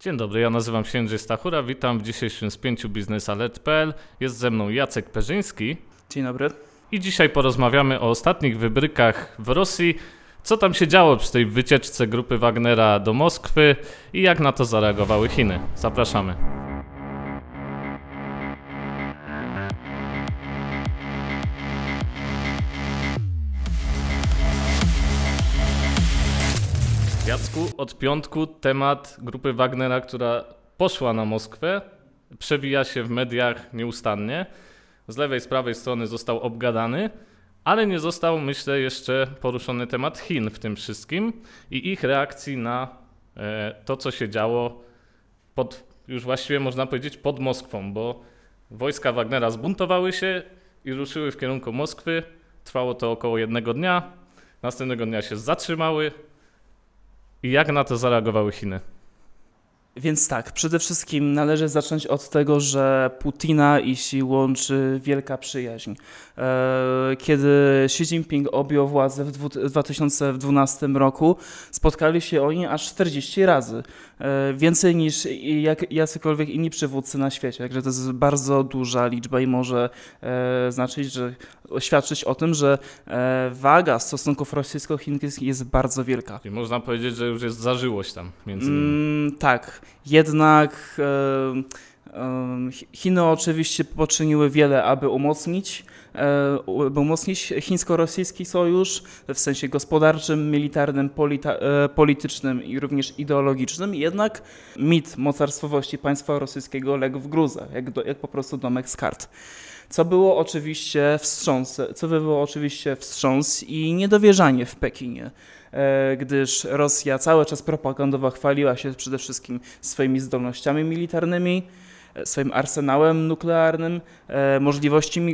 Dzień dobry, ja nazywam się Jędrzej Stachura, witam w dzisiejszym spięciu biznesalert.pl. Jest ze mną Jacek Perzyński. Dzień dobry. I dzisiaj porozmawiamy o ostatnich wybrykach w Rosji, co tam się działo przy tej wycieczce grupy Wagnera do Moskwy i jak na to zareagowały Chiny. Zapraszamy. Jacku, od piątku temat grupy Wagnera, która poszła na Moskwę, przewija się w mediach nieustannie. Z lewej, z prawej strony został obgadany, ale nie został, myślę, jeszcze poruszony temat Chin w tym wszystkim i ich reakcji na e, to, co się działo pod, już właściwie można powiedzieć, pod Moskwą, bo wojska Wagnera zbuntowały się i ruszyły w kierunku Moskwy. Trwało to około jednego dnia. Następnego dnia się zatrzymały, i jak na to zareagowały Chiny? Więc tak, przede wszystkim należy zacząć od tego, że Putina i Xi łączy wielka przyjaźń. E, kiedy Xi Jinping objął władzę w 2012 roku, spotkali się oni aż 40 razy. E, więcej niż jak, jacykolwiek inni przywódcy na świecie. Także to jest bardzo duża liczba i może e, znaczyć, że świadczyć o tym, że waga stosunków rosyjsko-chińskich jest bardzo wielka. I można powiedzieć, że już jest zażyłość tam między nimi. Mm, tak, jednak Chiny oczywiście poczyniły wiele, aby umocnić, aby umocnić chińsko-rosyjski sojusz w sensie gospodarczym, militarnym, e, politycznym i również ideologicznym. Jednak mit mocarstwowości państwa rosyjskiego legł w gruzach, jak, do, jak po prostu domek z kart co było oczywiście wstrząs, co wywołało oczywiście wstrząs i niedowierzanie w Pekinie. E, gdyż Rosja cały czas propagandowo chwaliła się przede wszystkim swoimi zdolnościami militarnymi, e, swoim arsenałem nuklearnym, e,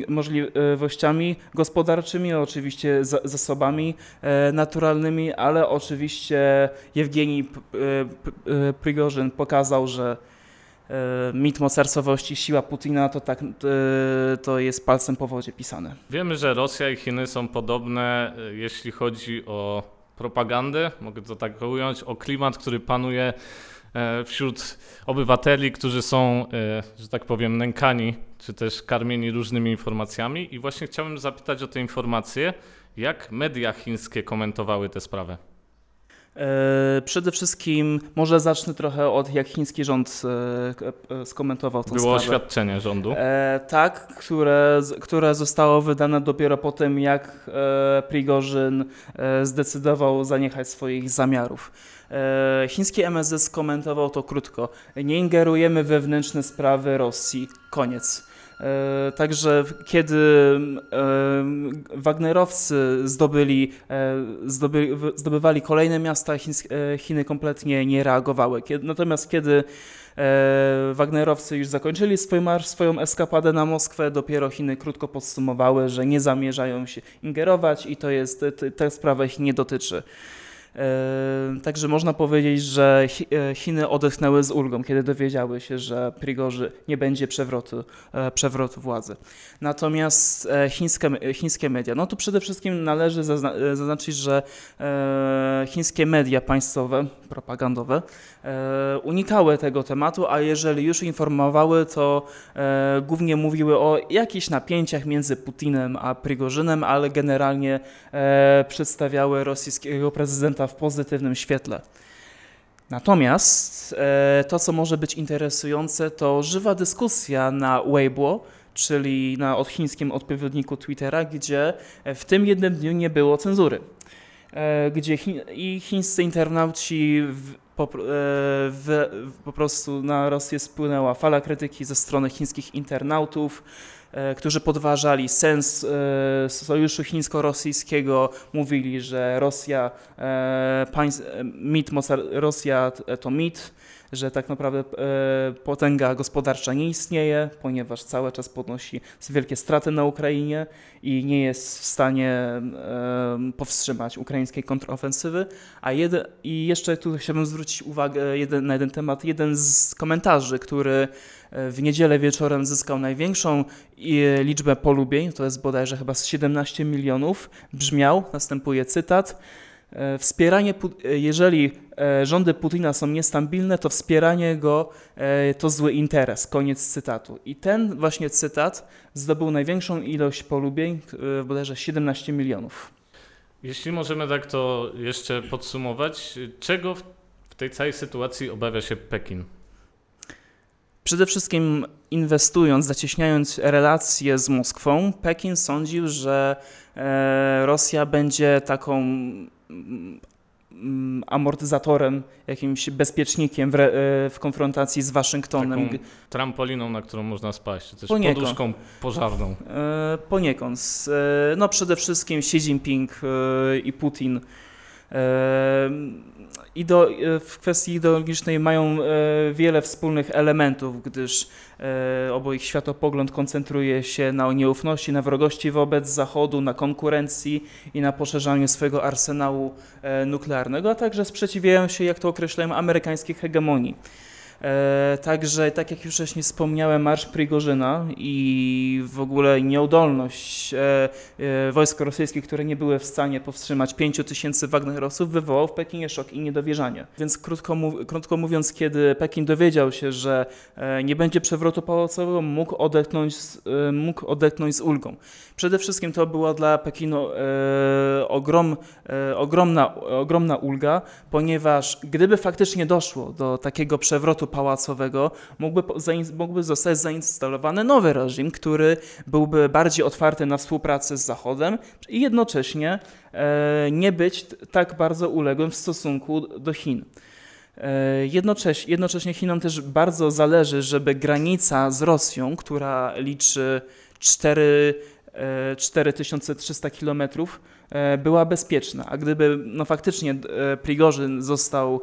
możliwościami, gospodarczymi, oczywiście zasobami naturalnymi, ale oczywiście Jewgenij Prigorzyn pokazał, że mit mocarstwowości, siła Putina to, tak, to jest palcem po wodzie pisane. Wiemy, że Rosja i Chiny są podobne, jeśli chodzi o propagandę, mogę to tak ująć, o klimat, który panuje e, wśród obywateli, którzy są, e, że tak powiem, nękani, czy też karmieni różnymi informacjami. I właśnie chciałbym zapytać o te informacje, jak media chińskie komentowały tę sprawę. E, przede wszystkim może zacznę trochę od jak chiński rząd e, e, skomentował tę Było sprawę. oświadczenie rządu. tak, które, które zostało wydane dopiero po tym, jak Prigorzyn zdecydował zaniechać swoich zamiarów. Chiński MSZ skomentował to krótko. Nie ingerujemy we wewnętrzne sprawy Rosji. Koniec. E, także kiedy e, Wagnerowcy zdobyli, e, zdoby, zdobywali kolejne miasta, Chiny kompletnie nie reagowały. Natomiast kiedy Wagnerowcy już zakończyli swój marsz, swoją eskapadę na Moskwę, dopiero Chiny krótko podsumowały, że nie zamierzają się ingerować i to jest, ta sprawa ich nie dotyczy. Także można powiedzieć, że e, Chiny odetchnęły z ulgą, kiedy dowiedziały się, że Prigorzy nie będzie przewrotu, e, przewrotu władzy. Natomiast chińskie, chińskie media, no to przede wszystkim należy zaznaczyć, że chińskie media państwowe, propagandowe, unikały tego tematu, a jeżeli już informowały, to głównie mówiły o jakichś napięciach między Putinem a Prigorzynem, ale generalnie przedstawiały rosyjskiego prezydenta w pozytywnym świetle. Natomiast e, to, co może być interesujące, to żywa dyskusja na Weibo, czyli na chińskim odpowiedniku Twittera, gdzie w tym jednym dniu nie było cenzury. E, gdzie i chińscy internauci po, e, w, po prostu na Rosję spłynęła fala krytyki ze strony chińskich internautów, E, którzy podważali sens sojuszu chińsko-rosyjskiego, mówili, że Rosja, mit, Rosja to mit, że tak naprawdę potęga gospodarcza nie istnieje, ponieważ cały czas podnosi wielkie straty na Ukrainie i nie jest w stanie powstrzymać ukraińskiej kontrofensywy. A jeden, I jeszcze tu chciałbym zwrócić uwagę jeden, na jeden temat. Jeden z komentarzy, który w niedzielę wieczorem zyskał największą liczbę polubień, to jest bodajże chyba z 17 milionów, brzmiał, następuje cytat, E, wspieranie, e, jeżeli e, rządy Putina są niestabilne, to wspieranie go to zły interes. Koniec cytatu. I ten właśnie cytat zdobył największą ilość polubień, bodajże 17 milionów. Jeśli możemy tak to jeszcze podsumować, czego w tej całej sytuacji obawia się Pekin? Przede wszystkim inwestując, zacieśniając relacje z Moskwą, Pekin sądził, że Rosja będzie taką amortyzatorem, jakimś bezpiecznikiem w, re, e, w konfrontacji z Waszyngtonem. Taką trampoliną, na którą można spaść, czy też poniekąd. poduszką pożarną. E, poniekąd. E, no przede wszystkim Xi Jinping i Putin e, ideo, e, w kwestii ideologicznej mają wiele wspólnych elementów, gdyż obo ich światopogląd koncentruje się na nieufności, na wrogości wobec Zachodu, na konkurencji i na poszerzaniu swojego arsenału nuklearnego, a także sprzeciwiają się, jak to określają, amerykańskiej hegemonii. E, także, tak jak już wcześniej wspomniałem, Marsz Prigorzyna i w ogóle nieudolność e, e, wojsk rosyjskich, które nie były w stanie powstrzymać 5 tysięcy Wagnerowców, wywołał w Pekinie szok i niedowierzanie. Więc krótko, krótko mówiąc, kiedy Pekin dowiedział się, że nie będzie przewrotu pałacowego, mógł odetchnąć, mógł odetchnąć z ulgą. Przede wszystkim to była dla Pekinu ogrom, ogromna, ogromna ulga, ponieważ gdyby faktycznie doszło do takiego przewrotu pałacowego mógłby, mógłby zostać zainstalowany nowy reżim, który byłby bardziej otwarty na współpracę z Zachodem i jednocześnie e, nie być tak bardzo uległym w stosunku do Chin. E, jednocześnie, jednocześnie Chinom też bardzo zależy, żeby granica z Rosją, która liczy 4, 4300 kilometrów, była bezpieczna. A gdyby no, faktycznie Prigorzyn został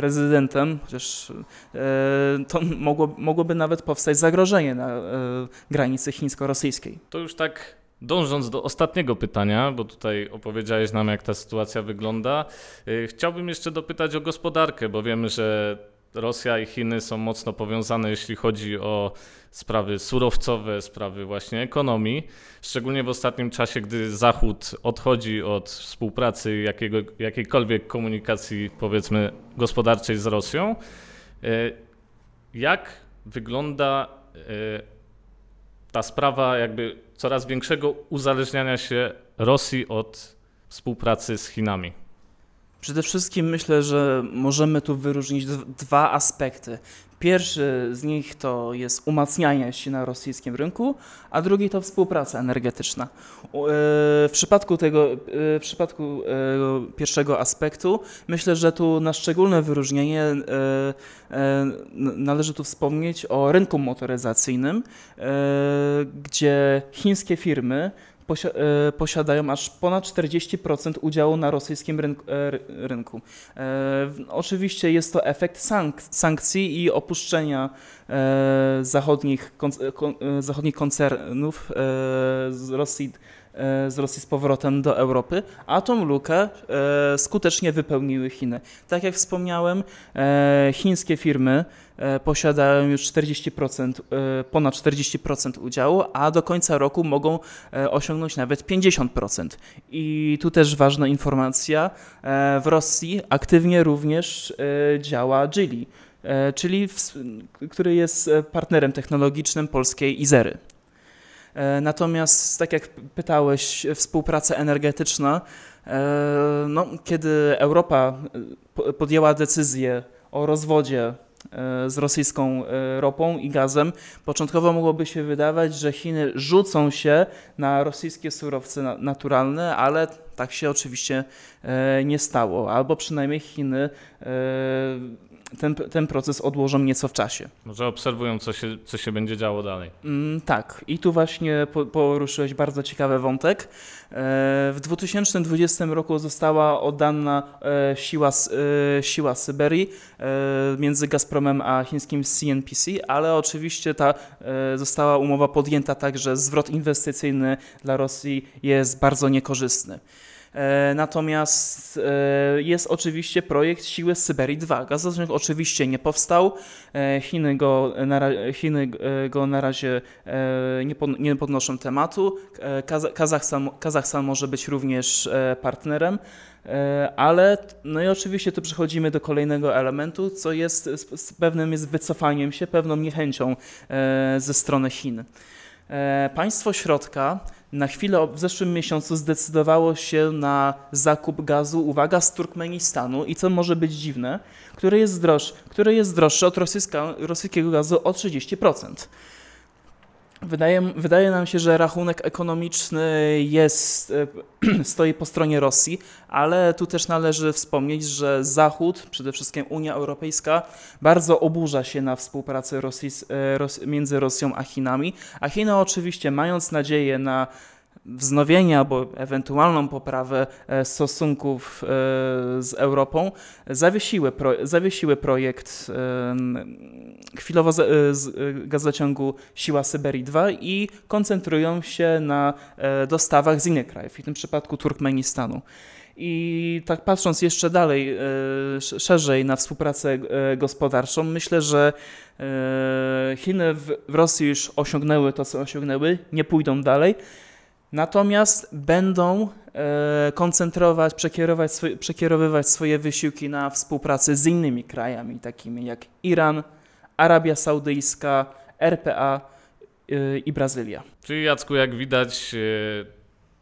prezydentem, chociaż e, to mogło, mogłoby nawet powstać zagrożenie na e, granicy chińsko-rosyjskiej. To już tak dążąc do ostatniego pytania, bo tutaj opowiedziałeś nam, jak ta sytuacja wygląda, e, chciałbym jeszcze dopytać o gospodarkę, bo wiemy, że Rosja i Chiny są mocno powiązane, jeśli chodzi o sprawy surowcowe, sprawy właśnie ekonomii. Szczególnie w ostatnim czasie, gdy Zachód odchodzi od współpracy jakiego, jakiejkolwiek komunikacji, powiedzmy, gospodarczej z Rosją. E, jak wygląda e, ta sprawa jakby coraz większego uzależniania się Rosji od współpracy z Chinami? Przede wszystkim myślę, że możemy tu wyróżnić dwa aspekty. Pierwszy z nich to jest umacnianie się na rosyjskim rynku, a drugi to współpraca energetyczna. E, w przypadku tego, e, w przypadku e, pierwszego aspektu myślę, że tu na szczególne wyróżnienie należy tu wspomnieć o rynku motoryzacyjnym, gdzie chińskie firmy posiadają aż ponad 40% udziału na rosyjskim rynku. E, rynku. E, oczywiście jest to efekt sank sankcji i opuszczenia zachodnich, zachodnich koncernów z Rosji z Rosji z powrotem do Europy, a tą lukę skutecznie wypełniły Chiny. Tak jak wspomniałem, chińskie firmy E, posiadają już 40%, e, ponad 40% udziału, a do końca roku mogą e, osiągnąć nawet 50%. I tu też ważna informacja, w Rosji aktywnie również działa Geely, czyli który jest partnerem technologicznym polskiej Izery. Natomiast, tak jak pytałeś, współpraca energetyczna, no, kiedy Europa podjęła decyzję o rozwodzie E, z rosyjską e, ropą i gazem. Początkowo mogłoby się wydawać, że Chiny rzucą się na rosyjskie surowce naturalne, ale tak się oczywiście e, nie stało, albo przynajmniej Chiny ten, ten proces odłożą nieco w czasie. Może obserwują, co się, co się będzie działo dalej. Mm, tak, i tu właśnie poruszyłeś bardzo ciekawy wątek. E, w 2020 roku została oddana e, siła, e, siła Syberii między Gazpromem a chińskim CNPC, ale oczywiście ta została umowa podjęta tak, że zwrot inwestycyjny dla Rosji jest bardzo niekorzystny. E, natomiast e, jest oczywiście projekt Siły Syberii 2. Gazociąg oczywiście nie powstał. E, Chiny go na, Chiny go na razie nie podnoszą tematu. Kazachstan, Kazachstan może być również partnerem. Ale no i oczywiście tu przechodzimy do kolejnego elementu, co jest z pewnym jest wycofaniem się, pewną niechęcią ze strony Chin. Państwo środka na chwilę w zeszłym miesiącu zdecydowało się na zakup gazu, uwaga, z Turkmenistanu i co może być dziwne, który jest, droższy, który jest droższy od rosyjskiego gazu o 30%. Wydaje, wydaje nam się, że rachunek ekonomiczny jest, e, stoi po stronie Rosji, ale tu też należy wspomnieć, że Zachód, przede wszystkim Unia Europejska, bardzo oburza się na współpracę Rosji, e, między Rosją a Chinami, a Chiny oczywiście mając nadzieję na wznowienie albo ewentualną poprawę e, stosunków e, z Europą, zawiesiły, pro, zawiesiły projekt e, chwilowo z gazociągu Siła Syberii 2 i koncentrują się na dostawach z innych krajów, w tym przypadku Turkmenistanu. I tak patrząc jeszcze dalej, szerzej na współpracę gospodarczą, myślę, że Chiny w Rosji już osiągnęły to, co osiągnęły, nie pójdą dalej. Natomiast będą e, koncentrować, przekierować przekierowywać swoje wysiłki na współpracę z innymi krajami, takimi jak Iran, Arabia Saudyjska, RPA e, i Brazylia. Czyli Jacku, jak widać, e,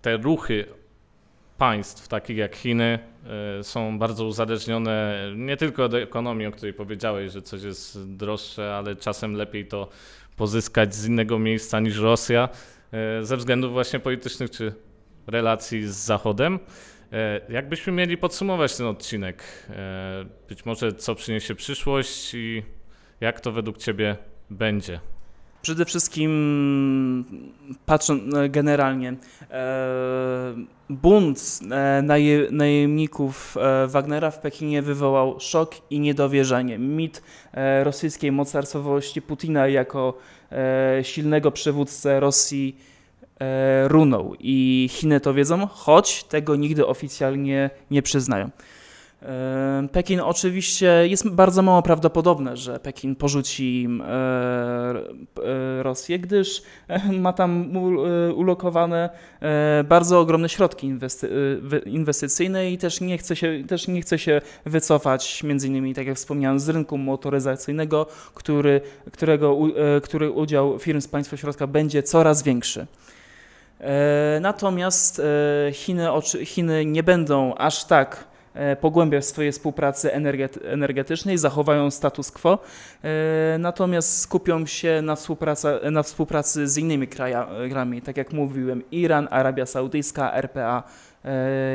te ruchy państw takich jak Chiny są bardzo uzależnione nie tylko od ekonomii, o której powiedziałeś, że coś jest droższe, ale czasem lepiej to pozyskać z innego miejsca niż Rosja. E, ze względów właśnie politycznych czy relacji z Zachodem. E, jakbyśmy mieli podsumować ten odcinek? E, być może co przyniesie przyszłość i jak to według Ciebie będzie? Przede wszystkim patrząc generalnie, bunt najemników Wagnera w Pekinie wywołał szok i niedowierzanie. Mit rosyjskiej mocarstwowości Putina jako silnego przywódcę Rosji runął i Chiny to wiedzą, choć tego nigdy oficjalnie nie przyznają. Pekin oczywiście jest bardzo mało prawdopodobne, że Pekin porzuci e, e, Rosję, gdyż e, ma tam ulokowane bardzo ogromne środki inwestycyjne i też nie chce się, też nie chce się wycofać, między innymi, tak jak wspomniałem, z rynku motoryzacyjnego, który, którego, który udział firm z państwa środka będzie coraz większy. Natomiast Chiny, Chiny nie będą aż tak E, pogłębiać swoje współpracy energetycznej, zachowają status quo, e, natomiast skupią się na, na współpracy z innymi krajami, tak jak mówiłem, Iran, Arabia Saudyjska, RPA,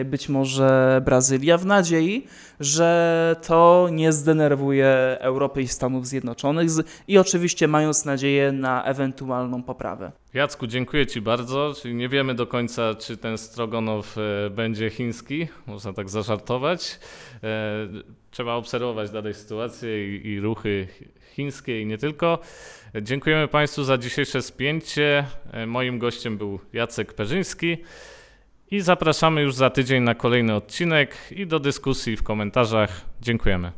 być może Brazylia, w nadziei, że to nie zdenerwuje Europy i Stanów Zjednoczonych i oczywiście mając nadzieję na ewentualną poprawę. Jacku, dziękuję Ci bardzo. Czyli nie wiemy do końca, czy ten Strogonow e, będzie chiński, można tak zażartować. E, trzeba obserwować dalej sytuację i, i ruchy chińskie i nie tylko. Dziękujemy Państwu za dzisiejsze spięcie. Moim gościem był Jacek Perzyński. I zapraszamy już za tydzień na kolejny odcinek i do dyskusji w komentarzach. Dziękujemy.